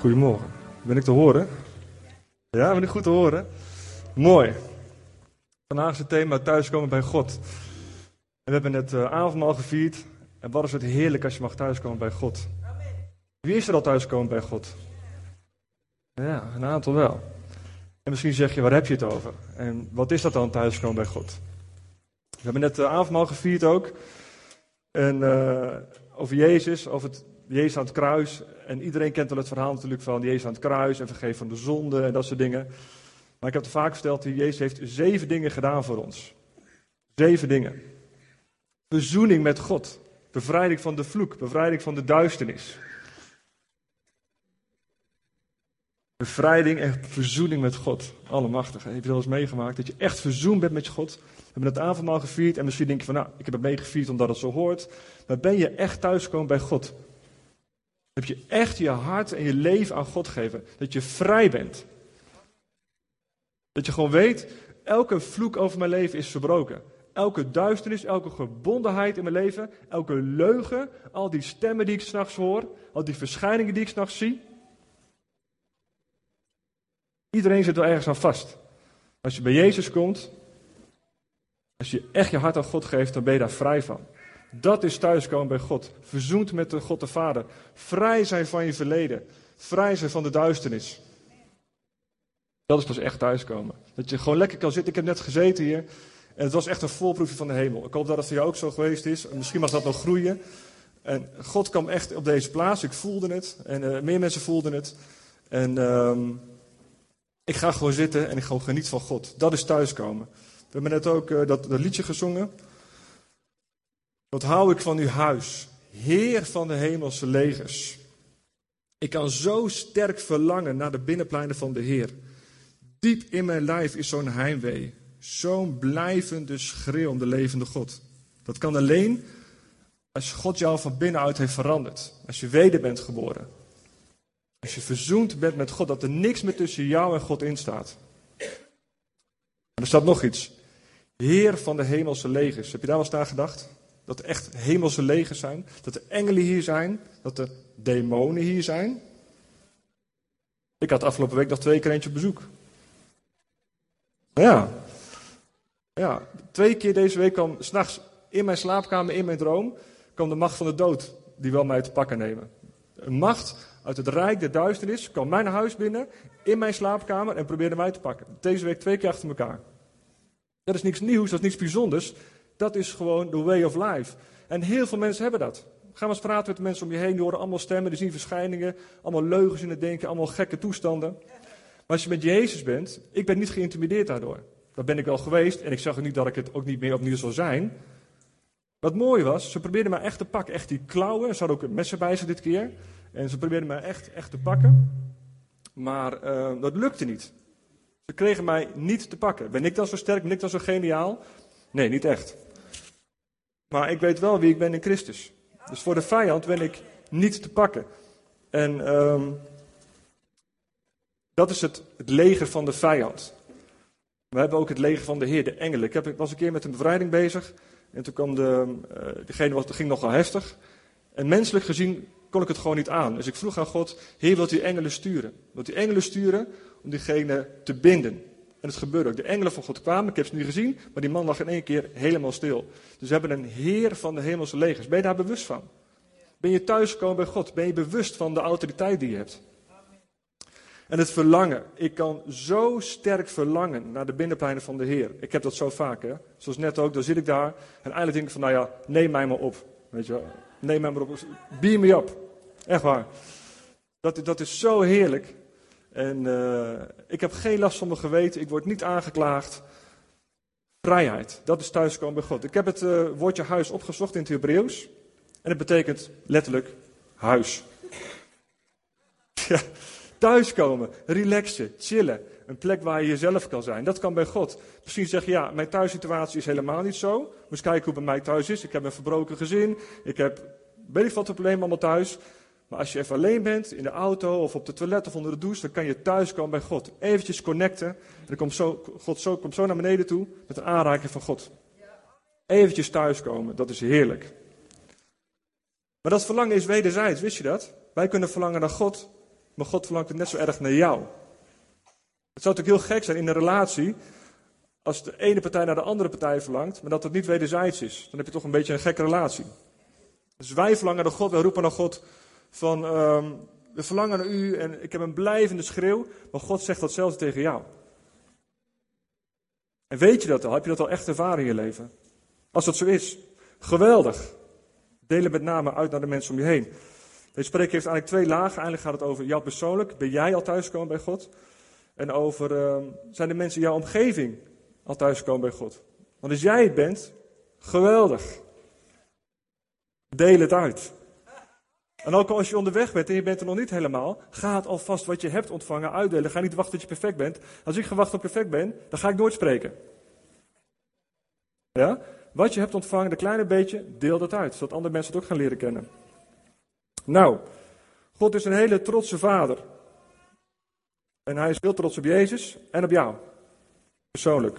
Goedemorgen. Ben ik te horen? Ja, ben ik goed te horen? Mooi. Vandaag is het thema thuiskomen bij God. En we hebben net uh, avondmaal gevierd. En wat is het heerlijk als je mag thuiskomen bij God. Wie is er al thuiskomen bij God? Ja, een aantal wel. En misschien zeg je, waar heb je het over? En wat is dat dan thuiskomen bij God? We hebben net de uh, avondmaal gevierd ook. En uh, over Jezus, over het Jezus aan het kruis. En iedereen kent wel het verhaal natuurlijk van Jezus aan het kruis en vergeef van de zonde en dat soort dingen. Maar ik heb het vaak verteld, Jezus heeft zeven dingen gedaan voor ons. Zeven dingen. Verzoening met God. Bevrijding van de vloek. Bevrijding van de duisternis. Bevrijding en verzoening met God. Allemachtig. Heb je dat eens meegemaakt? Dat je echt verzoend bent met God. We hebben het avondmaal gevierd. En misschien denk je van, nou, ik heb het meegevierd omdat het zo hoort. Maar ben je echt thuisgekomen bij God? Heb je echt je hart en je leven aan God gegeven? Dat je vrij bent. Dat je gewoon weet, elke vloek over mijn leven is verbroken. Elke duisternis, elke gebondenheid in mijn leven, elke leugen, al die stemmen die ik s'nachts hoor, al die verschijningen die ik s'nachts zie. Iedereen zit er ergens aan vast. Als je bij Jezus komt, als je echt je hart aan God geeft, dan ben je daar vrij van. Dat is thuiskomen bij God. Verzoend met de God de Vader. Vrij zijn van je verleden. Vrij zijn van de duisternis. Dat is pas echt thuiskomen. Dat je gewoon lekker kan zitten. Ik heb net gezeten hier. En het was echt een voorproefje van de hemel. Ik hoop dat het voor jou ook zo geweest is. Misschien mag dat nog groeien. En God kwam echt op deze plaats. Ik voelde het. En uh, meer mensen voelden het. En uh, ik ga gewoon zitten en ik ga geniet van God. Dat is thuiskomen. We hebben net ook uh, dat, dat liedje gezongen. Wat hou ik van uw huis, Heer van de hemelse legers. Ik kan zo sterk verlangen naar de binnenpleinen van de Heer. Diep in mijn lijf is zo'n heimwee, zo'n blijvende schreeuw om de levende God. Dat kan alleen als God jou van binnenuit heeft veranderd. Als je weder bent geboren. Als je verzoend bent met God, dat er niks meer tussen jou en God in staat. En er staat nog iets. Heer van de hemelse legers. Heb je daar wel eens naar gedacht? Dat er echt hemelse legers zijn. Dat er engelen hier zijn. Dat er demonen hier zijn. Ik had afgelopen week nog twee keer eentje op bezoek. Ja. Ja, twee keer deze week kwam s'nachts in mijn slaapkamer, in mijn droom, kwam de macht van de dood. Die wil mij te pakken nemen. Een macht uit het rijk der duisternis kwam mijn huis binnen, in mijn slaapkamer en probeerde mij te pakken. Deze week twee keer achter elkaar. Dat is niks nieuws, dat is niks bijzonders. Dat is gewoon the way of life. En heel veel mensen hebben dat. Ga maar eens praten met de mensen om je heen. Die horen allemaal stemmen, die zien verschijningen. Allemaal leugens in het denken, allemaal gekke toestanden. Maar als je met Jezus bent, ik ben niet geïntimideerd daardoor. Dat ben ik wel geweest en ik zag niet dat ik het ook niet meer opnieuw zal zijn. Wat mooi was, ze probeerden mij echt te pakken. Echt die klauwen, ze hadden ook messen bij zich dit keer. En ze probeerden mij echt, echt te pakken. Maar uh, dat lukte niet. Ze kregen mij niet te pakken. Ben ik dan zo sterk? Ben ik dan zo geniaal? Nee, niet echt. Maar ik weet wel wie ik ben in Christus. Dus voor de vijand ben ik niet te pakken. En um, dat is het, leger van de vijand. We hebben ook het leger van de Heer, de engelen. Ik, heb, was een keer met een bevrijding bezig. En toen kwam de, uh, degene ging nogal heftig. En menselijk gezien kon ik het gewoon niet aan. Dus ik vroeg aan God, Heer, wilt u engelen sturen? Wilt u engelen sturen om diegene te binden? En het gebeurde ook. De engelen van God kwamen, ik heb ze niet gezien, maar die man lag in één keer helemaal stil. Dus we hebben een Heer van de hemelse legers. Ben je daar bewust van? Ben je thuisgekomen bij God? Ben je bewust van de autoriteit die je hebt? En het verlangen. Ik kan zo sterk verlangen naar de binnenpleinen van de Heer. Ik heb dat zo vaak, hè. Zoals net ook, dan zit ik daar. En eigenlijk denk ik van, nou ja, neem mij maar op. Weet je wel. Neem mij maar op. Beam me up. Echt waar. Dat, dat is zo heerlijk. En uh, ik heb geen last van mijn geweten. Ik word niet aangeklaagd. Vrijheid. Dat is thuiskomen bij God. Ik heb het uh, woordje huis opgezocht in het Hebreeuws. En het betekent letterlijk huis. Ja, thuiskomen, relaxen, chillen. Een plek waar je jezelf kan zijn. Dat kan bij God. Misschien zeg je, ja, mijn thuissituatie is helemaal niet zo. Moet eens kijken hoe het bij mij thuis is. Ik heb een verbroken gezin. Ik heb, weet ik wat voor problemen allemaal thuis. Maar als je even alleen bent, in de auto of op de toilet of onder de douche, dan kan je thuiskomen bij God. Eventjes connecten. En dan komt zo, God zo, komt zo naar beneden toe met een aanraking van God. Eventjes thuiskomen, dat is heerlijk. Maar dat verlangen is wederzijds, wist je dat? Wij kunnen verlangen naar God, maar God verlangt het net zo erg naar jou. Het zou natuurlijk heel gek zijn in een relatie als de ene partij naar de andere partij verlangt, maar dat het niet wederzijds is. Dan heb je toch een beetje een gekke relatie. Dus wij verlangen naar God, wij roepen naar God van, um, we verlangen naar u en ik heb een blijvende schreeuw, maar God zegt datzelfde tegen jou. En weet je dat al? Heb je dat al echt ervaren in je leven? Als dat zo is, geweldig. Deel het met name uit naar de mensen om je heen. Deze spreek heeft eigenlijk twee lagen. Eindelijk gaat het over jou persoonlijk. Ben jij al thuiskomen bij God? En over, uh, zijn de mensen in jouw omgeving al thuiskomen bij God? Want als jij het bent, geweldig. Deel het uit. En ook als je onderweg bent en je bent er nog niet helemaal, ga het alvast wat je hebt ontvangen uitdelen. Ga niet wachten tot je perfect bent. Als ik gewacht op perfect ben, dan ga ik nooit spreken. Ja? Wat je hebt ontvangen, de kleine beetje, deel dat uit, zodat andere mensen het ook gaan leren kennen. Nou, God is een hele trotse vader. En hij is heel trots op Jezus en op jou. Persoonlijk.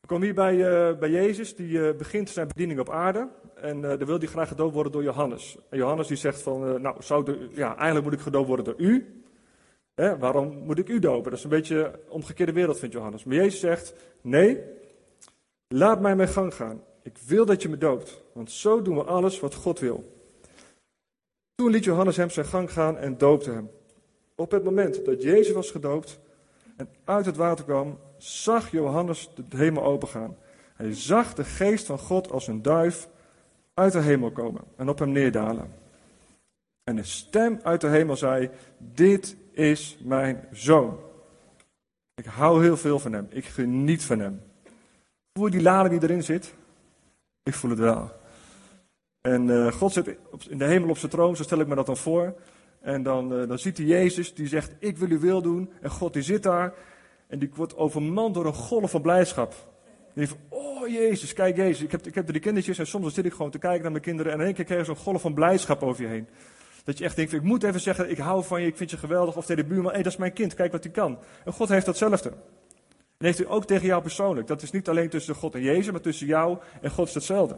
We komen hier bij, uh, bij Jezus, die uh, begint zijn bediening op aarde. En uh, dan wil hij graag gedoopt worden door Johannes. En Johannes die zegt van, nou, zou de, ja, eigenlijk moet ik gedoopt worden door u. Waarom moet ik u dopen? Dat is een beetje omgekeerde wereld, vindt Johannes. Maar Jezus zegt, nee, laat mij mijn gang gaan. Ik wil dat je me doopt, want zo doen we alles wat God wil. Toen liet Johannes hem zijn gang gaan en doopte hem. Op het moment dat Jezus was gedoopt en uit het water kwam, zag Johannes de hemel opengaan. Hij zag de geest van God als een duif uit de hemel komen en op hem neerdalen. En een stem uit de hemel zei: Dit is mijn zoon. Ik hou heel veel van hem. Ik geniet van hem. Voel je die lading die erin zit? Ik voel het wel. En uh, God zit in de hemel op zijn troon, zo stel ik me dat dan voor. En dan, uh, dan ziet hij Jezus, die zegt, ik wil uw wil doen. En God die zit daar en die wordt overmand door een golf van blijdschap. Die van, oh Jezus, kijk Jezus, ik heb, ik heb drie kindertjes en soms zit ik gewoon te kijken naar mijn kinderen en in één keer krijg je zo'n golf van blijdschap over je heen. Dat je echt denkt, ik moet even zeggen, ik hou van je, ik vind je geweldig. Of tegen de buurman, hé, dat is mijn kind, kijk wat hij kan. En God heeft datzelfde. En heeft hij ook tegen jou persoonlijk. Dat is niet alleen tussen God en Jezus, maar tussen jou en God is hetzelfde.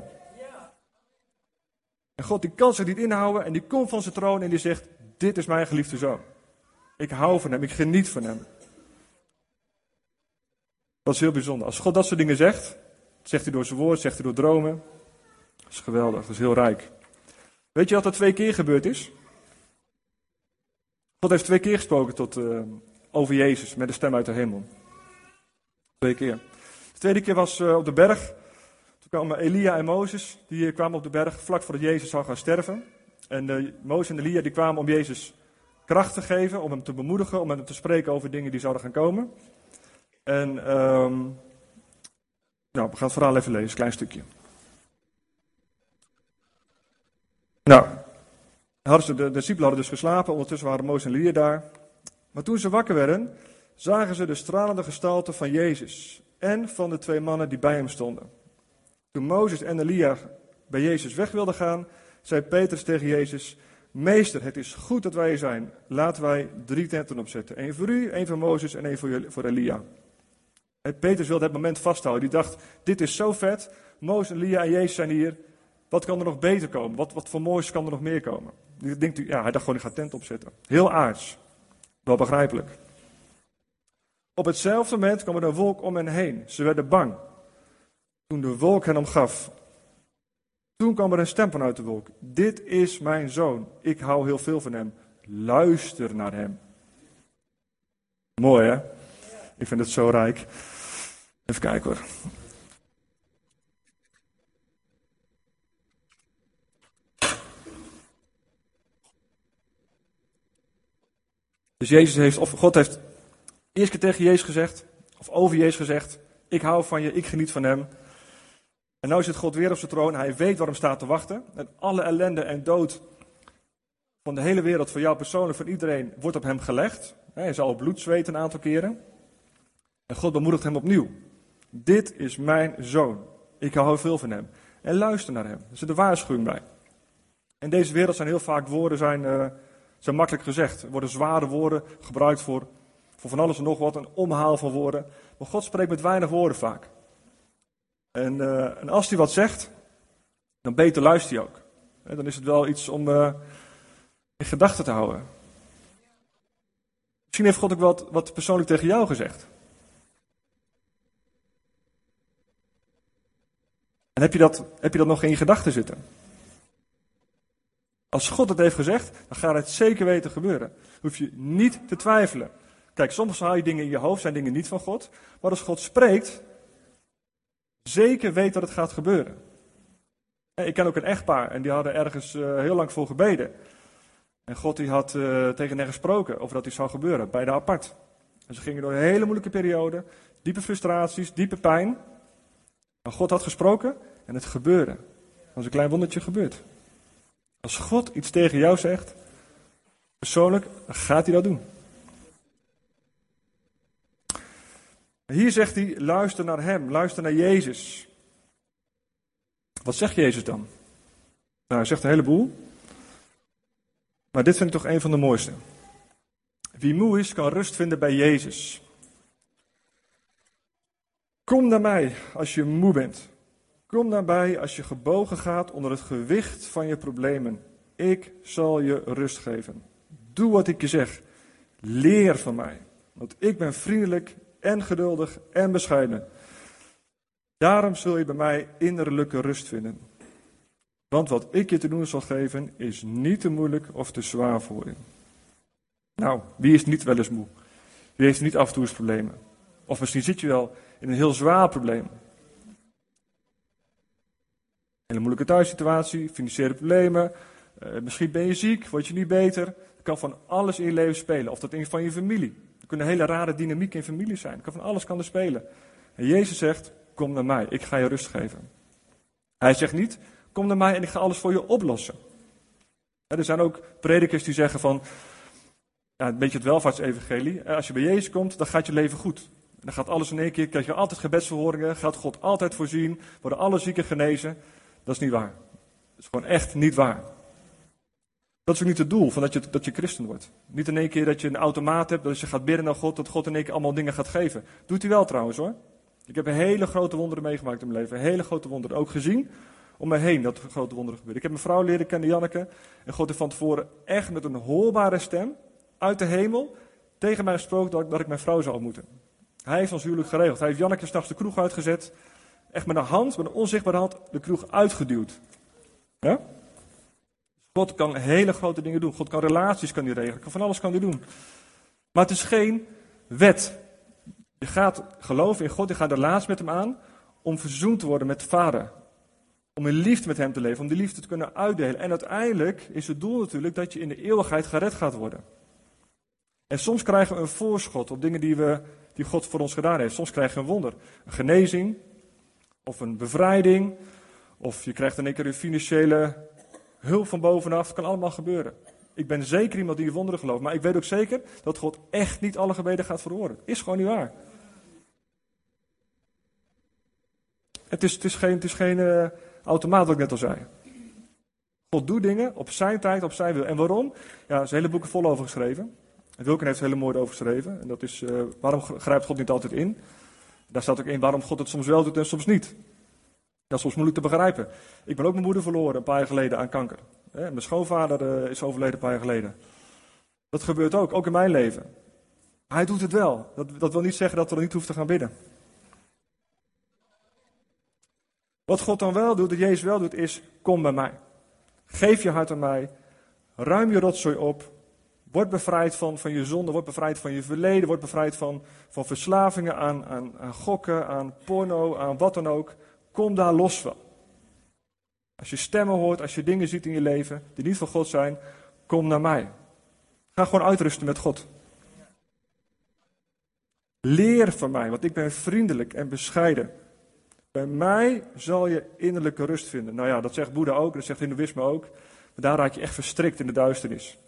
En God die kan zich niet inhouden en die komt van zijn troon en die zegt, dit is mijn geliefde zoon. Ik hou van hem, ik geniet van hem. Dat is heel bijzonder. Als God dat soort dingen zegt, zegt hij door zijn woord, zegt hij door dromen. Dat is geweldig, dat is heel rijk. Weet je wat er twee keer gebeurd is? God heeft twee keer gesproken tot, uh, over Jezus met een stem uit de hemel. Twee keer. De tweede keer was uh, op de berg. Toen kwamen Elia en Mozes, die kwamen op de berg vlak voordat Jezus zou gaan sterven. En uh, Mozes en Elia die kwamen om Jezus kracht te geven, om hem te bemoedigen, om hem te spreken over dingen die zouden gaan komen. En um, nou, we gaan het verhaal even lezen, een klein stukje. Nou, de, de discipelen hadden dus geslapen, ondertussen waren Mozes en Elia daar. Maar toen ze wakker werden, zagen ze de stralende gestalte van Jezus en van de twee mannen die bij hem stonden. Toen Mozes en Elia bij Jezus weg wilden gaan, zei Petrus tegen Jezus: Meester, het is goed dat wij zijn. Laten wij drie tenten opzetten: één voor u, één voor Mozes en één voor Elia. Petrus wilde het moment vasthouden. Die dacht: Dit is zo vet. Mozes, Elia en Jezus zijn hier. Wat kan er nog beter komen? Wat, wat voor moois kan er nog meer komen? Denkt u, ja, hij dacht gewoon: Ik ga tent opzetten. Heel aards. Wel begrijpelijk. Op hetzelfde moment kwam er een wolk om hen heen. Ze werden bang. Toen de wolk hen omgaf. Toen kwam er een stem vanuit de wolk. Dit is mijn zoon. Ik hou heel veel van hem. Luister naar hem. Mooi hè? Ik vind het zo rijk. Even kijken hoor. Dus Jezus heeft, of God heeft eerst keer tegen Jezus gezegd, of over Jezus gezegd, ik hou van je, ik geniet van hem. En nu zit God weer op zijn troon, hij weet waarom staat te wachten. En alle ellende en dood van de hele wereld, voor jou persoonlijk, van iedereen, wordt op hem gelegd. Hij zal bloed zweten een aantal keren. En God bemoedigt hem opnieuw. Dit is mijn zoon. Ik hou veel van hem. En luister naar hem. Er zit een waarschuwing bij. In deze wereld zijn heel vaak woorden zijn, uh, zijn makkelijk gezegd. Er worden zware woorden gebruikt voor voor van alles en nog wat, een omhaal van woorden. Maar God spreekt met weinig woorden vaak. En, uh, en als hij wat zegt, dan beter luistert hij ook. dan is het wel iets om, uh, in gedachten te houden. Misschien heeft God ook wat, wat persoonlijk tegen jou gezegd. En heb je dat, heb je dat nog in je gedachten zitten? Als God het heeft gezegd, dan gaat het zeker weten gebeuren. hoef je niet te twijfelen. Kijk, soms haal je dingen in je hoofd, zijn dingen niet van God. Maar als God spreekt, zeker weet dat het gaat gebeuren. Ik ken ook een echtpaar en die hadden ergens uh, heel lang voor gebeden. En God die had uh, tegen hen gesproken over dat dit zou gebeuren, bij de apart. En ze gingen door een hele moeilijke periode, diepe frustraties, diepe pijn. Maar God had gesproken en het gebeurde. Als een klein wondertje gebeurd. Als God iets tegen jou zegt, persoonlijk, gaat hij dat doen. Hier zegt hij, luister naar hem, luister naar Jezus. Wat zegt Jezus dan? Nou, hij zegt een heleboel. Maar dit vind ik toch een van de mooiste. Wie moe is, kan rust vinden bij Jezus. Kom naar mij als je moe bent. Kom naar mij als je gebogen gaat onder het gewicht van je problemen. Ik zal je rust geven. Doe wat ik je zeg. Leer van mij. Want ik ben vriendelijk en geduldig en bescheiden. Daarom zul je bij mij innerlijke rust vinden. Want wat ik je te doen zal geven, is niet te moeilijk of te zwaar voor je. Nou, wie is niet wel eens moe? Wie heeft niet af en toe eens problemen? Of misschien zit je wel in een heel zwaar probleem. Een moeilijke thuissituatie, financiële problemen. Uh, misschien ben je ziek, word je niet beter. Het kan van alles in je leven spelen. Of dat in van je familie. Er kunnen hele rare dynamieken in familie zijn. Het kan van alles kan er spelen. En Jezus zegt, kom naar mij, ik ga je rust geven. Hij zegt niet, kom naar mij en ik ga alles voor je oplossen. Er zijn ook predikers die zeggen van, ja, een beetje het welvaartsevangelie. Als je bij Jezus komt, dan gaat je leven goed. Dan gaat alles in één keer, krijg je altijd gebedsverhoringen, gaat God altijd voorzien, worden alle zieken genezen. Dat is niet waar. Dat is gewoon echt niet waar. Dat is ook niet het doel van dat je, dat je christen wordt. Niet in één keer dat je een automaat hebt, dat je gaat bidden naar God, dat God in één keer allemaal dingen gaat geven. Doet hij wel trouwens hoor. Ik heb hele grote wonderen meegemaakt in mijn leven. Hele grote wonderen. Ook gezien om me heen dat grote wonderen gebeuren. Ik heb mijn vrouw leren kennen, Janneke. En God heeft van tevoren echt met een hoorbare stem uit de hemel tegen mij gesproken dat dat ik mijn vrouw zou ontmoeten. Hij heeft ons huwelijk geregeld. Hij heeft Janneke s'nachts de kroeg uitgezet. Echt met een hand, met een onzichtbare hand, de kroeg uitgeduwd. Ja? God kan hele grote dingen doen. God kan relaties kan die regelen. Van alles kan hij doen. Maar het is geen wet. Je gaat geloven in God, je gaat de laatst met hem aan om verzoend te worden met de Vader. Om in liefde met hem te leven, om die liefde te kunnen uitdelen. En uiteindelijk is het doel natuurlijk dat je in de eeuwigheid gered gaat worden. En soms krijgen we een voorschot op dingen die, we, die God voor ons gedaan heeft. Soms krijg je een wonder. Een genezing, of een bevrijding, of je krijgt in één keer financiële hulp van bovenaf. Kan allemaal gebeuren. Ik ben zeker iemand die wonderen gelooft, maar ik weet ook zeker dat God echt niet alle gebeden gaat verhoren. Is gewoon niet waar. Het is, het is geen, het is geen uh, automaat, wat ik net al zei. God doet dingen op zijn tijd, op zijn wil. En waarom? Ja, er zijn hele boeken vol over geschreven. Wilken heeft er hele mooi over geschreven. En dat is, uh, waarom grijpt God niet altijd in? Daar staat ook in waarom God het soms wel doet en soms niet. Dat is soms moeilijk te begrijpen. Ik ben ook mijn moeder verloren een paar jaar geleden aan kanker. Mijn schoonvader uh, is overleden een paar jaar geleden. Dat gebeurt ook, ook in mijn leven. Hij doet het wel. Dat, dat wil niet zeggen dat we er niet hoeven te gaan bidden. Wat God dan wel doet, dat Jezus wel doet, is: kom bij mij. Geef je hart aan mij. Ruim je rotzooi op. Word bevrijd van, van je zonde, word bevrijd van je verleden, word bevrijd van, van verslavingen aan, aan, gokken, aan porno, aan wat dan ook. Kom daar los van. Als je stemmen hoort, als je dingen ziet in je leven die niet van God zijn, kom naar mij. Ga gewoon uitrusten met God. Leer van mij, want ik ben vriendelijk en bescheiden. Bij mij zal je innerlijke rust vinden. Nou ja, dat zegt Boeddha ook, dat zegt Hindoeïsme ook. Maar daar raak je echt verstrikt in de duisternis.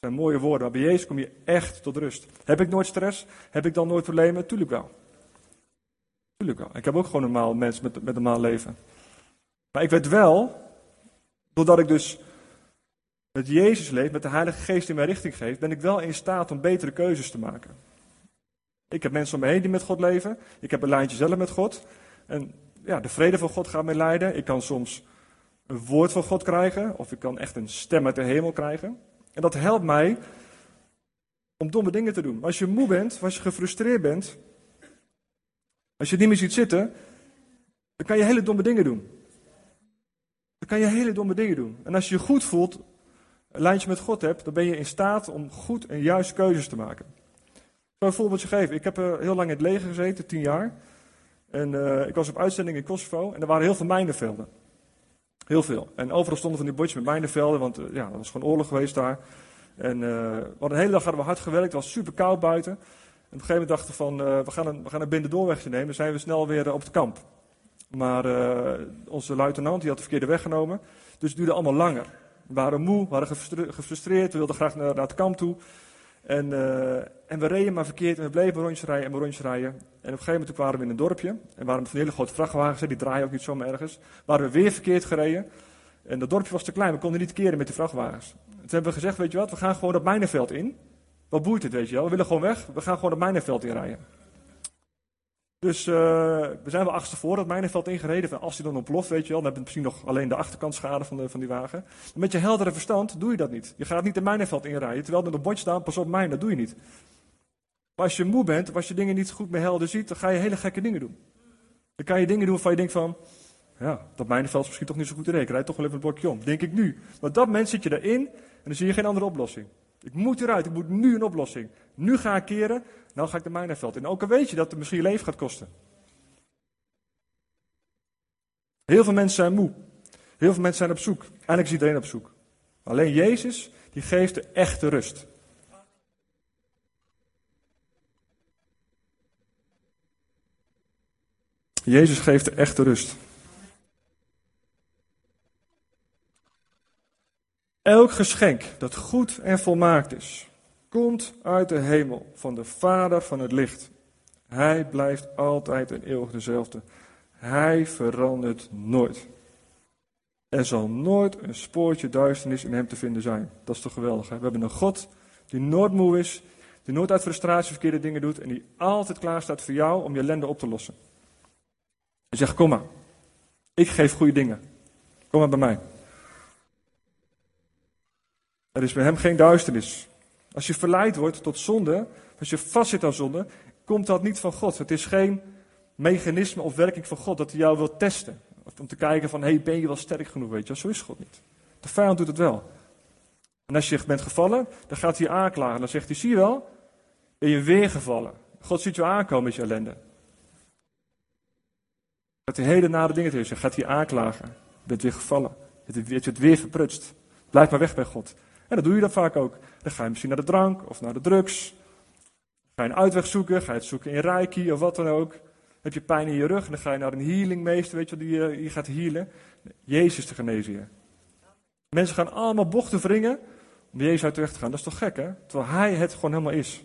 Zijn mooie woorden, maar bij Jezus kom je echt tot rust. Heb ik nooit stress? Heb ik dan nooit problemen? Tuurlijk wel. Tuurlijk wel. Ik heb ook gewoon een normaal mens met, met een normaal leven. Maar ik weet wel, doordat ik dus met Jezus leef, met de Heilige Geest in mij richting geeft, ben ik wel in staat om betere keuzes te maken. Ik heb mensen om me heen die met God leven. Ik heb een lijntje zelf met God. En ja, de vrede van God gaat mij leiden. Ik kan soms een woord van God krijgen, of ik kan echt een stem uit de hemel krijgen. En dat helpt mij om domme dingen te doen. Als je moe bent, als je gefrustreerd bent, als je niet meer ziet zitten, dan kan je hele domme dingen doen. Dan kan je hele domme dingen doen. En als je je goed voelt, een lijntje met God hebt, dan ben je in staat om goed en juiste keuzes te maken. Ik zal een voorbeeldje geven. Ik heb uh, heel lang in het leger gezeten, tien jaar. En uh, ik was op uitzending in Kosovo en er waren heel veel mijnenvelden. Heel veel. En overal stonden van die bordjes met mijnenvelden, want uh, ja, dat was gewoon oorlog geweest daar. En we hadden een hele dag hadden we hard gewerkt, het was super koud buiten. En op een gegeven moment dachten we van, we gaan een, we gaan een bindendoorwegje nemen, dan zijn we snel weer op het kamp. Maar onze luitenant die had de verkeerde weg genomen, dus het duurde allemaal langer. We waren moe, we waren gefrustreerd, we wilden graag naar, naar het kamp toe. En, uh, en, we reden maar verkeerd en we bleven rondjes rijden en rondjes rijden. En op een gegeven moment waren we in een dorpje. En waren met een hele grote vrachtwagens, die draaien ook niet zomaar ergens. Waren we weer verkeerd gereden. En dat dorpje was te klein, we konden niet keren met die vrachtwagens. Toen hebben we gezegd, weet je wat, we gaan gewoon dat mijnenveld in. Wat boeit het, weet je wel. We willen gewoon weg, we gaan gewoon dat mijnenveld inrijden. Dus uh, we zijn wel achterstevoren dat mijnenveld ingereden. Als hij dan ontploft, weet je wel, dan heb je misschien nog alleen de achterkant schade van, de, van die wagen. met je heldere verstand doe je dat niet. Je gaat niet de mijnenveld inrijden, terwijl er een bordje staat, pas op mijn, dat doe je niet. Maar als je moe bent, als je dingen niet goed meer helder ziet, dan ga je hele gekke dingen doen. Dan kan je dingen doen waarvan je denkt van, ja, dat mijnenveld is misschien toch niet zo goed te rekenen. Rijd toch wel even het bordje om, denk ik nu. Maar op dat moment zit je erin en dan zie je geen andere oplossing. Ik moet eruit, ik moet nu een oplossing. Nu ga ik keren, nou ga ik de mijnenveld in. Ook al weet je dat het misschien leven gaat kosten. Heel veel mensen zijn moe. Heel veel mensen zijn op zoek. Eigenlijk is iedereen op zoek. Alleen Jezus, die geeft de echte rust. Jezus geeft de echte rust. Elk geschenk dat goed en volmaakt is, komt uit de hemel van de Vader van het licht. Hij blijft altijd en eeuwig dezelfde. Hij verandert nooit. Er zal nooit een spoortje duisternis in hem te vinden zijn. Dat is toch geweldig. Hè? We hebben een God die nooit moe is, die nooit uit frustratie verkeerde dingen doet en die altijd klaar staat voor jou om je ellende op te lossen. Hij zegt, kom maar. Ik geef goede dingen. Kom maar bij mij. Er is bij hem geen duisternis. Als je verleid wordt tot zonde, als je vastzit aan zonde, komt dat niet van God. Het is geen mechanisme of werking van God dat hij jou wil testen. Om te kijken van, hey, ben je wel sterk genoeg, weet je. Zo is God niet. De vijand doet het wel. En als je bent gevallen, dan gaat hij aanklagen. Dan zegt hij, zie je wel, ben je weer gevallen. God ziet je aankomen met je ellende. Dat hij hele nare dingen tegen je gaat hij aanklagen. Je bent weer gevallen. Je hebt het weer verprutst. Blijf maar weg bij God. En dat doe je dan vaak ook. Dan ga je misschien naar de drank of naar de drugs. Ga je een uitweg zoeken, ga je het zoeken in Reiki of wat dan ook. Heb je pijn in je rug, dan ga je naar een healingmeester, weet je die je, eh, gaat healen. Jezus te genezen Mensen gaan allemaal bochten wringen om Jezus uit de weg te gaan. Dat is toch gek, hè? Terwijl Hij het gewoon helemaal is.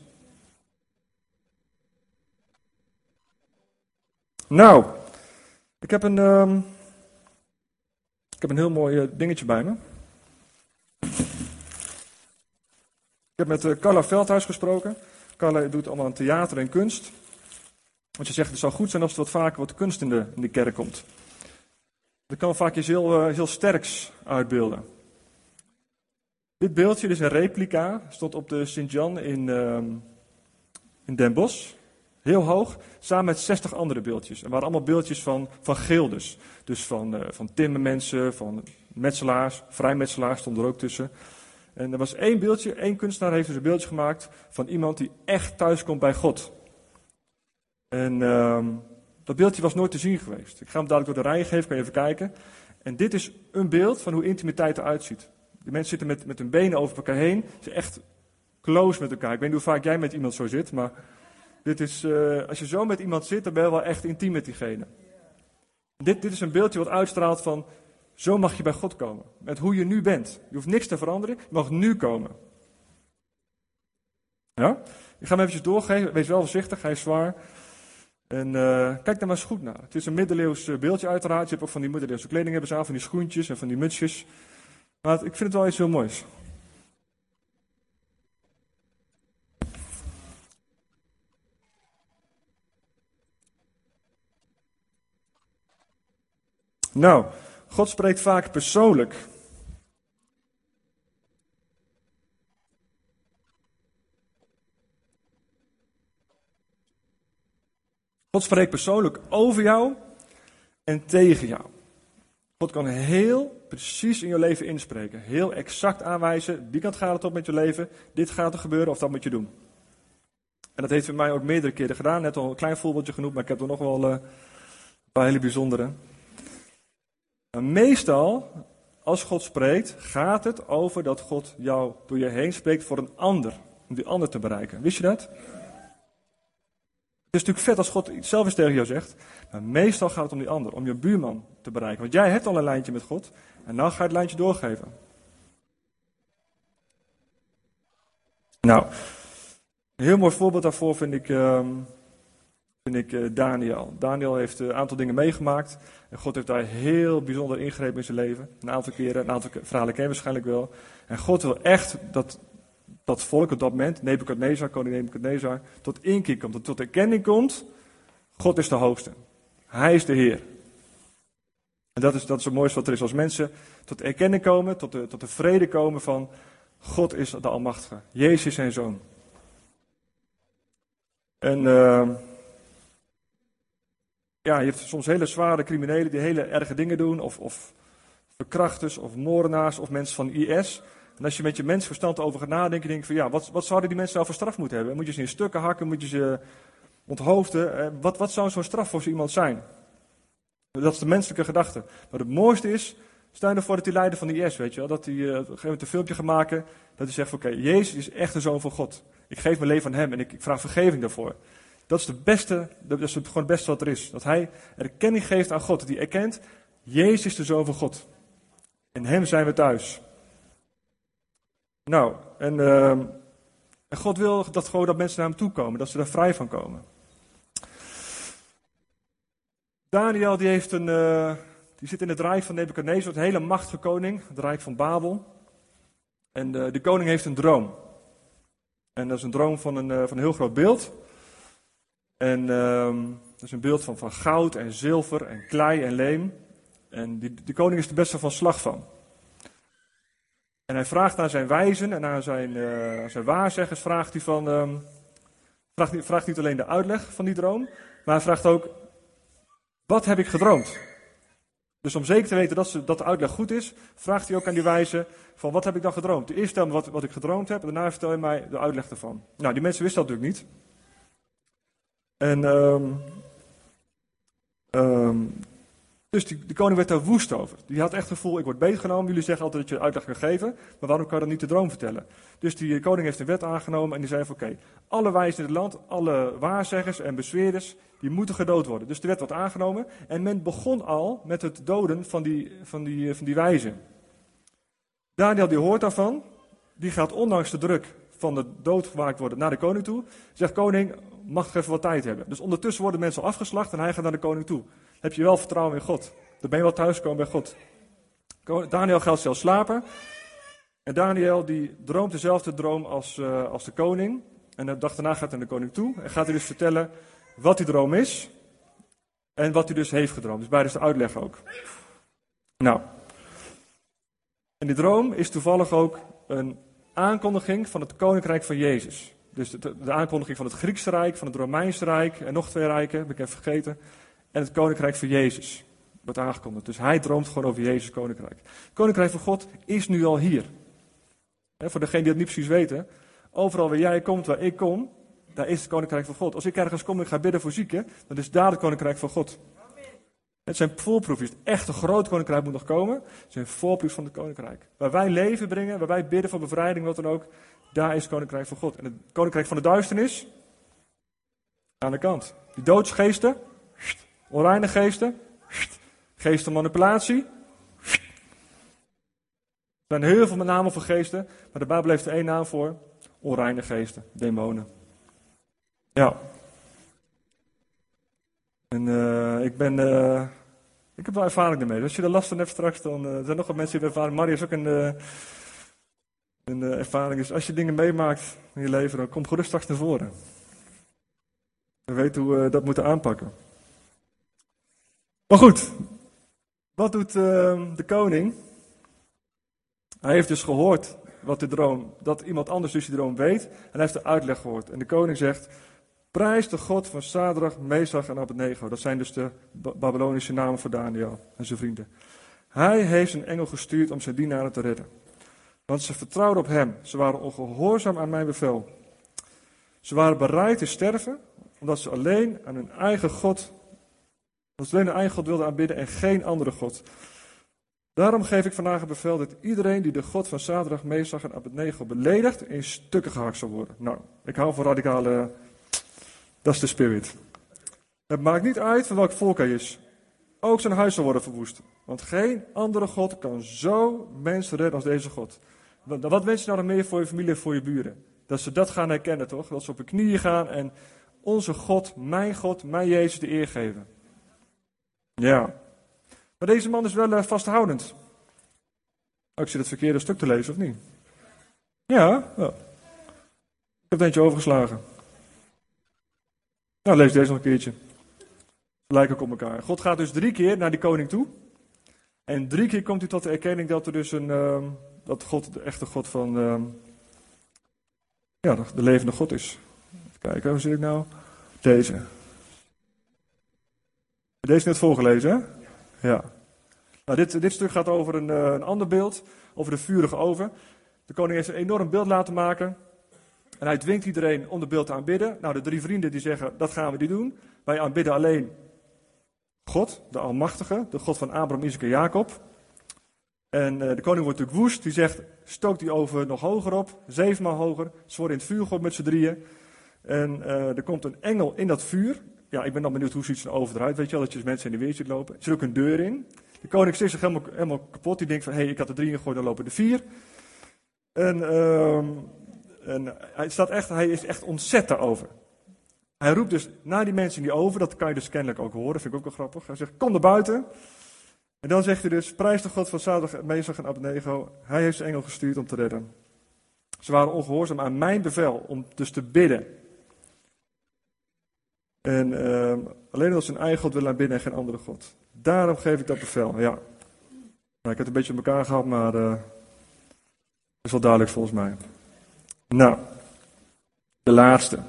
Nou, ik heb een, um, ik heb een heel mooi eh, dingetje bij me. Ik heb met uh, Carla Veldhuis gesproken. Carla doet allemaal aan theater en kunst. Want je zegt, het zou goed zijn als er wat vaker wat kunst in de, kerk komt. Dat kan vaak iets heel, uh, heel sterks uitbeelden. Dit beeldje is een replica, stond op de Sint-Jan in, uh, in Den Bosch. Heel hoog, samen met 60 andere beeldjes. Er waren allemaal beeldjes van, van gildes. Dus van, uh, van timmermensen, van metselaars, vrijmetselaars stond er ook tussen. En er was één beeldje, één kunstenaar heeft dus een beeldje gemaakt van iemand die echt thuis komt bij God. En uh, dat beeldje was nooit te zien geweest. Ik ga hem dadelijk door de rijen geven, kan je even kijken. En dit is een beeld van hoe intimiteit eruit ziet. Die mensen zitten met, met hun benen over elkaar heen. Ze zijn echt close met elkaar. Ik weet niet hoe vaak jij met iemand zo zit, maar dit is, uh, als je zo met iemand zit, dan ben je wel echt intiem met diegene. Dit, dit is een beeldje wat uitstraalt van zo mag je bij God komen. Met hoe je nu bent. Je hoeft niks te veranderen. Je mag nu komen. Ja? Ik ga hem eventjes doorgeven. Wees wel voorzichtig, hij is zwaar. En uh, kijk daar maar eens goed naar. Het is een middeleeuws eh, beeldje uiteraard. Je hebt ook van die middeleeuwse kleding hebben ze aan, van die schoentjes en van die mutsjes. Maar ik vind het wel iets heel moois. Nou, God spreekt vaak persoonlijk. God spreekt persoonlijk over jou en tegen jou. God kan heel precies in je leven inspreken. Heel exact aanwijzen, die kant gaat het op met je leven, dit gaat er gebeuren of dat moet je doen. En dat heeft voor mij ook meerdere keren gedaan. Net al een klein voorbeeldje genoemd, maar ik heb er nog wel eh, een paar hele bijzondere. Meestal, als God spreekt, gaat het over dat God jou door je heen spreekt voor een ander. Om die ander te bereiken. Wist je dat? Het is natuurlijk vet als God zelf eens tegen jou zegt. Maar meestal gaat het om die ander, om je buurman te bereiken. Want jij hebt al een lijntje met God. En dan ga je het lijntje doorgeven. Nou, een heel mooi voorbeeld daarvoor vind ik, uh, vind ik uh, Daniel. Daniel heeft een aantal dingen meegemaakt. En God heeft daar heel bijzonder ingrepen in zijn leven. Een aantal keren, een aantal verhalen ken je waarschijnlijk wel. En God wil echt dat dat volk op dat moment, Nebuchadnezzar, koning Nebuchadnezzar, tot inkeer komt. Tot erkenning komt, God is de hoogste. Hij is de Heer. En dat is, dat is het mooiste wat er is. Als mensen tot erkenning komen, tot de, tot de vrede komen van God is de Almachtige. Jezus is zijn zoon. En uh, ja, je hebt soms hele zware criminelen die hele erge dingen doen. Of, of verkrachters, of moordenaars, of mensen van IS. En als je met je mensverstand over gaat nadenken, denk je van ja, wat, wat zouden die mensen nou voor straf moeten hebben? Moet je ze in stukken hakken? Moet je ze onthoofden? Eh, wat, wat zou zo'n straf voor zo iemand zijn? Dat is de menselijke gedachte. Maar het mooiste is, stel je ervoor dat die leider van de IS, weet je wel, dat hij moment een filmpje gaat maken, dat hij zegt oké, Jezus is echt de zoon van God. Ik geef mijn leven aan hem en ik, ik vraag vergeving daarvoor. Dat is, de beste, dat is het, gewoon het beste wat er is. Dat hij erkenning geeft aan God. Hij erkent, Jezus is de zoon van God. In hem zijn we thuis. Nou, en, uh, en God wil dat gewoon dat mensen naar hem toe komen, dat ze daar vrij van komen. Daniel die heeft een, uh, die zit in het rijk van Nebuchadnezzar, een hele machtige koning, het rijk van Babel. En uh, de koning heeft een droom. En dat is een droom van een, uh, van een heel groot beeld. En ehm, dat is een beeld van, van goud en zilver en klei en leem. En die, die koning is er best wel van slag van. En hij vraagt aan zijn wijzen en aan zijn, uh, zijn waarzeggers, vraagt hij van, um, vraagt, vraagt niet alleen de uitleg van die droom, maar hij vraagt ook, wat heb ik gedroomd? Dus om zeker te weten dat, ze, dat de uitleg goed is, vraagt hij ook aan die wijzen van, wat heb ik dan gedroomd? Eerst stel me wat, wat ik gedroomd heb, en daarna vertel je mij de uitleg ervan. Nou, die mensen wisten dat natuurlijk niet. En um, dus die, de koning werd daar woest over. Die had echt het gevoel, ik word beetgenomen. Jullie zeggen altijd dat je uitleg kan geven, maar waarom kan je dan niet de droom vertellen? Dus die koning heeft een wet aangenomen en die zei van oké, alle wijzen in het land, alle waarzeggers en bezweerders, die moeten gedood worden. Dus de wet werd aangenomen en men begon al met het doden van die, van die, van die wijzen. Daniel die hoort daarvan, die gaat ondanks de druk van de dood gemaakt worden naar de koning toe. Zegt koning, mag ik even wat tijd hebben. Dus ondertussen worden mensen afgeslacht en hij gaat naar de koning toe heb je wel vertrouwen in God. Dan ben je wel thuiskomen bij God. Daniel gaat zelfs slapen. En Daniel die droomt dezelfde droom als, uh, als de koning. En de dag daarna gaat hij naar de koning toe. En gaat hij dus vertellen wat die droom is. En wat hij dus heeft gedroomd. Dus beide is de uitleg ook. Nou. En die droom is toevallig ook een aankondiging van het koninkrijk van Jezus. Dus de, aankondiging van het Griekse Rijk, van het Romeinse Rijk en nog twee rijken, heb ik even vergeten en het koninkrijk van Jezus wordt aangekondigd. Dus hij droomt gewoon over Jezus' koninkrijk. Het koninkrijk van God is nu al hier. voor degenen die het niet precies weten. Overal waar jij komt, waar ik kom, daar is het koninkrijk van God. Als ik ergens kom en ga bidden voor zieken, dan is daar het koninkrijk van God. Het zijn voorproefjes. Het echte groot koninkrijk moet nog komen. Het zijn voorproefjes van het koninkrijk. Waar wij leven brengen, waar wij bidden voor bevrijding, wat dan ook, daar is het koninkrijk van God. En het koninkrijk van de duisternis, aan de kant. Die doodsgeesten, Onreine geesten, geesten manipulatie. Er zijn heel veel namen voor geesten, maar de Bijbel heeft er één naam voor. Onreine geesten, demonen. Ja. En uh, ik ben, uh, ik heb wel ervaring ermee. Dus als je er last van hebt straks, dan uh, er zijn nog wat mensen die ervaring. Maria is ook een, een ervaring. Dus als je dingen meemaakt in je leven, dan kom gerust straks naar voren. We weten hoe we dat moeten aanpakken. Maar goed, wat doet uh, de koning? Hij heeft dus gehoord wat de droom, dat iemand anders dus die droom weet. En hij heeft de uitleg gehoord. En de koning zegt, Prijs de God van Sadrach, Mesach en Abednego. Dat zijn dus de Babylonische namen voor Daniel en zijn vrienden. Hij heeft een engel gestuurd om zijn dienaren te redden. Want ze vertrouwden op hem. Ze waren ongehoorzaam aan mijn bevel. Ze waren bereid te sterven, omdat ze alleen aan hun eigen God, omdat ze alleen hun eigen God wilden aanbidden en geen andere God. Daarom geef ik vandaag een bevel dat iedereen die de God van Sadrach, Mesach en Abednego beledigt, in stukken gehakt zal worden. Nou, ik hou van radicale, dat is de spirit. Het maakt niet uit van welk volk hij is. Ook zijn huis zal worden verwoest. Want geen andere God kan zo mensen redden als deze God. Wat wens je nou nog meer voor je familie en voor je buren? Dat ze dat gaan herkennen, toch? Dat ze op hun knieën gaan en onze God, mijn God, mijn Jezus de eer geven. Ja. Maar deze man is wel uh, vasthoudend. Oh, ik zit het verkeerde stuk te lezen, of niet? Ja, ja. Ik heb het eentje overgeslagen. Nou, lees deze nog een keertje. Lijken op elkaar. God gaat dus drie keer naar die koning toe. En drie keer komt hij tot de erkenning dat er dus een, uh, dat God de echte God van, uh, ja, de levende God is. Even kijken, hoe zit ik nou? Deze. Deze net voorgelezen, hè? Ja. Nou, dit, dit stuk gaat over een, uh, een ander beeld, over de vurige oven. De koning heeft een enorm beeld laten maken. En hij dwingt iedereen om de beeld te aanbidden. Nou, de drie vrienden die zeggen, dat gaan we niet doen. Wij aanbidden alleen God, de Almachtige, de God van Abraham, Isaac en Jacob. En uh, de koning wordt natuurlijk woest. Die zegt, stook die oven nog hoger op, zevenmaal hoger. Ze worden in het vuur gegooid met z'n drieën. En uh, er komt een engel in dat vuur. Ja, ik ben dan benieuwd hoe ziet zo'n oven eruit. Weet je wel, dat je dus mensen in de weer ziet lopen. Er zit ook een deur in. De koning zit zich helemaal, helemaal kapot. Die denkt van, hé, hey, ik had er drie gegooid, dan lopen er vier. En, uh, en hij, staat echt, hij is echt ontzet daarover. Hij roept dus naar die mensen in die oven, dat kan je dus kennelijk ook horen, vind ik ook wel grappig. Hij zegt, kom naar buiten. En dan zegt hij dus, prijs de God van Sadag, Mesach en Abednego. Hij heeft zijn engel gestuurd om te redden. Ze waren ongehoorzaam aan mijn bevel om dus te bidden. En uh, alleen als hun eigen God willen aanbidden en geen andere God. Daarom geef ik dat bevel, ja. Nou, ik heb het een beetje op elkaar gehad, maar uh, is wel duidelijk volgens mij. Nou, de laatste.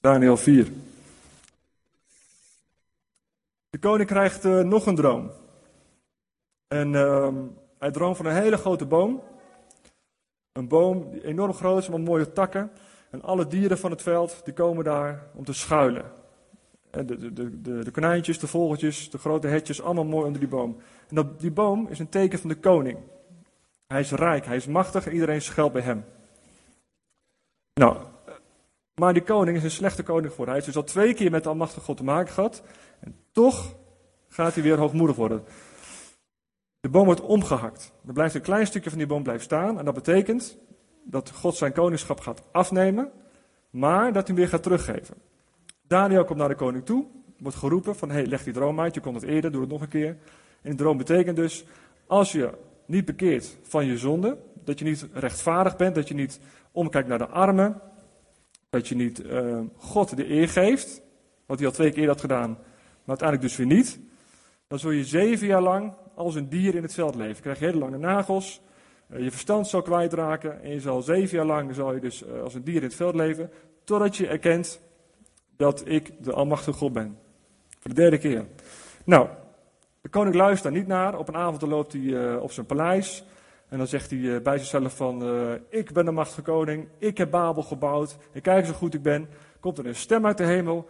Daniel 4. De koning krijgt uh, nog een droom. En uh, hij droomt van een hele grote boom. Een boom die enorm groot is, met mooie takken. En alle dieren van het veld die komen daar om te schuilen. En de, de, de, de konijntjes, de vogeltjes, de grote hetjes, allemaal mooi onder die boom. En die boom is een teken van de koning. Hij is rijk, hij is machtig en iedereen schuilt bij hem. Nou, maar die koning is een slechte koning voor. Hij heeft dus al twee keer met de Almachtige God te maken gehad. En toch gaat hij weer hoogmoedig worden. De boom wordt omgehakt. Er blijft een klein stukje van die boom blijft staan. En dat betekent dat God zijn koningschap gaat afnemen. Maar dat hij hem weer gaat teruggeven. Daniel komt naar de koning toe. Wordt geroepen van, hey, leg die droom uit. Je kon het eerder, doe het nog een keer. En die droom betekent dus, als je niet bekeert van je zonde. Dat je niet rechtvaardig bent. Dat je niet omkijkt naar de armen dat je niet uh, God de eer geeft, wat hij al twee keer had gedaan, maar uiteindelijk dus weer niet. Dan zul je zeven jaar lang als een dier in het veld leven. Je krijgt hele lange nagels, uh, je verstand zal kwijtraken en je zal zeven jaar lang zal je dus uh, als een dier in het veld leven, totdat je erkent dat ik de Almachtige God ben. Voor de derde keer. Nou, koning luistert daar niet naar. Op een avond loopt hij op zijn paleis. En dan zegt hij eh, bij zichzelf van, uh, ik ben de machtige koning, ik heb Babel gebouwd, en kijk eens hoe goed ik ben. Komt er een stem uit de hemel,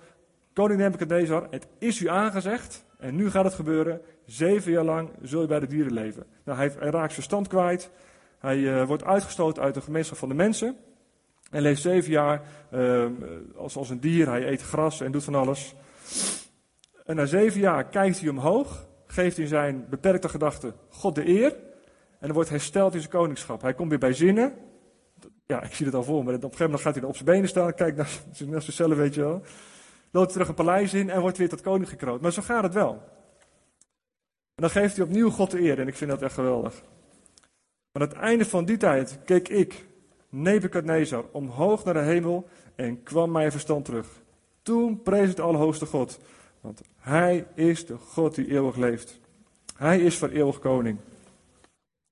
koning Nebuchadnezzar, het is u aangezegd, en nu gaat het gebeuren, zeven jaar lang zul je bij de dieren leven. Nou, hij, hij raakt zijn stand kwijt, hij uh, wordt uitgestoten uit de gemeenschap van de mensen, en leeft zeven jaar uh, als, als een dier, hij eet gras en doet van alles. En na zeven jaar kijkt hij omhoog, geeft in zijn beperkte gedachten God de eer, en dan wordt hersteld in zijn koningschap. Hij komt weer bij zinnen. Ja, ik zie het al voor me. Op een gegeven moment gaat hij op zijn benen staan. Kijkt naar, naar zichzelf, weet je wel. Loopt terug een paleis in en wordt weer tot koning gekroond. Maar zo gaat het wel. En dan geeft hij opnieuw God de eer. En ik vind dat echt geweldig. Maar aan het einde van die tijd keek ik, Nebukadnezar, omhoog naar de hemel en kwam mijn verstand terug. Toen prees het Allerhoogste God. Want Hij is de God die eeuwig leeft. Hij is voor eeuwig koning.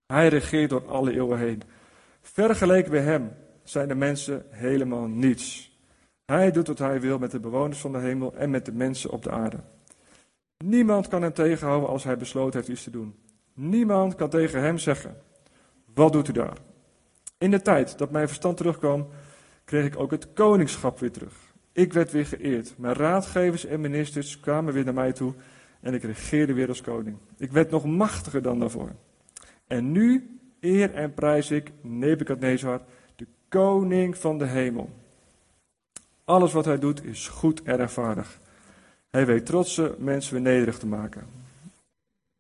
Hij regeert door alle eeuwen heen. Vergeleken bij hem zijn de mensen helemaal niets. Hij doet wat hij wil met de bewoners van de hemel en met de mensen op de aarde. Niemand kan hem tegenhouden als hij besloten heeft iets te doen. Niemand kan tegen hem zeggen: Wat doet u daar? In de tijd dat mijn verstand terugkwam, kreeg ik ook het koningschap weer terug. Ik werd weer geëerd. Mijn raadgevers en ministers kwamen weer naar mij toe en ik regeerde weer als koning. Ik werd nog machtiger dan daarvoor. En nu eer en prijs ik Nebukadnezar, de koning van de hemel. Alles wat hij doet is goed en rechtvaardig. Hij weet trotse mensen weer nederig te maken.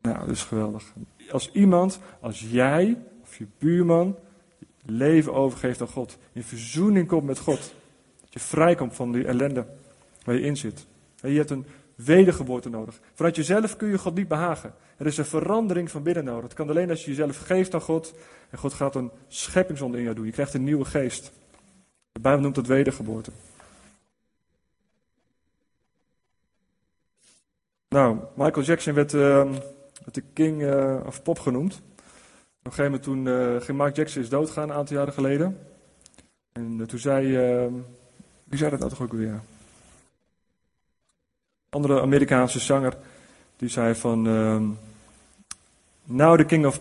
Nou, dat is geweldig. Als iemand, als jij of je buurman, leven overgeeft aan God, in verzoening komt met God, dat je vrijkomt van die ellende waar je in zit. Je hebt een wedergeboorte nodig. Vanuit jezelf kun je God niet behagen. Er is een verandering van binnen nodig. Het kan alleen als je jezelf geeft aan God en God gaat een scheppingsonde in jou doen. Je krijgt een nieuwe geest. De Bijbel noemt het wedergeboorte. Nou, Michael Jackson werd uh, de king uh, of pop genoemd. Op een gegeven moment toen uh, ging Michael Jackson is doodgaan, een aantal jaren geleden. En eh, toen zei, ehm, wie zei dat toch ook weer? andere Amerikaanse zanger, die zei van, ehm, Now the king of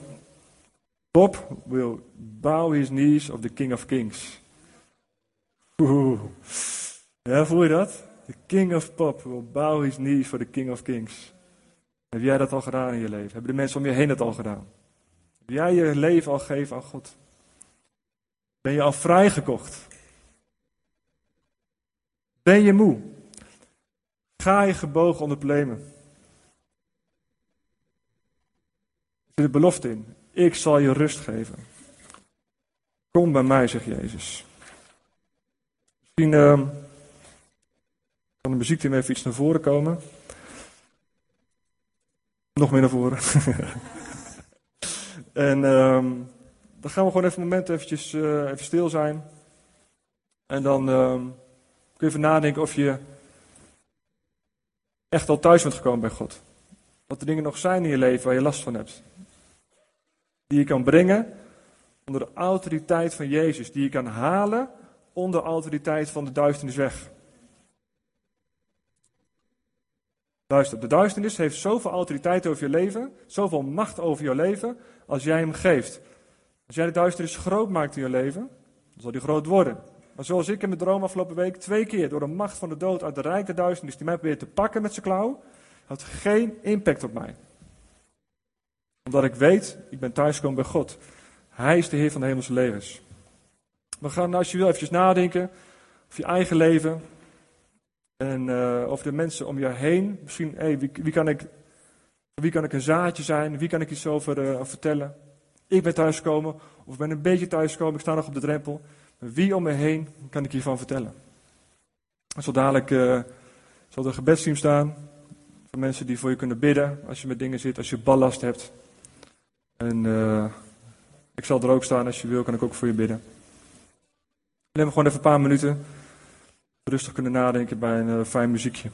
pop will bow his knees of the king of kings. Oeh. Ja, voel je dat? The king of pop will bow his knees for the king of kings. Heb jij dat al gedaan in je leven? Hebben de mensen om je heen dat al gedaan? Heb jij je leven al gegeven aan God? Ben je al vrijgekocht? Ben je moe? Ga je gebogen onder plemen? Er zit een belofte in. Ik zal je rust geven. Kom bij mij, zegt Jezus. Misschien uh, kan de muziekteam even iets naar voren komen. Nog meer naar voren. en uh, dan gaan we gewoon even een moment eventjes, uh, even stil zijn. En dan uh, kun je even nadenken of je echt al thuis bent gekomen bij God. Wat er dingen nog zijn in je leven waar je last van hebt. Die je kan brengen onder de autoriteit van Jezus. Die je kan halen onder de autoriteit van de duisternis weg. Luister, de duisternis heeft zoveel autoriteit over je leven, zoveel macht over je leven, als jij hem geeft. Als jij de duisternis groot maakt in je leven, dan zal die groot worden. Maar zoals ik in mijn droom afgelopen week twee keer door de macht van de dood uit de rijke duisternis die mij probeert te pakken met zijn klauw, had geen impact op mij. Omdat ik weet, ik ben thuisgekomen bij God. Hij is de Heer van de hemelse levens. We gaan als je wil eventjes nadenken over je eigen leven. En uh, over de mensen om je heen. Misschien, hey, wie, kan ik, wie kan ik een zaadje zijn? Wie kan ik iets over uh, vertellen? Ik ben thuisgekomen, of ik ben een beetje thuisgekomen, ik sta nog op de drempel. Wie om me heen kan ik hiervan vertellen? Zo dadelijk uh, zal er gebedsteam staan. Voor mensen die voor je kunnen bidden. Als je met dingen zit, als je ballast hebt. En uh, ik zal er ook staan. Als je wil, kan ik ook voor je bidden. Neem gewoon even een paar minuten. Rustig kunnen nadenken bij een uh, fijn muziekje.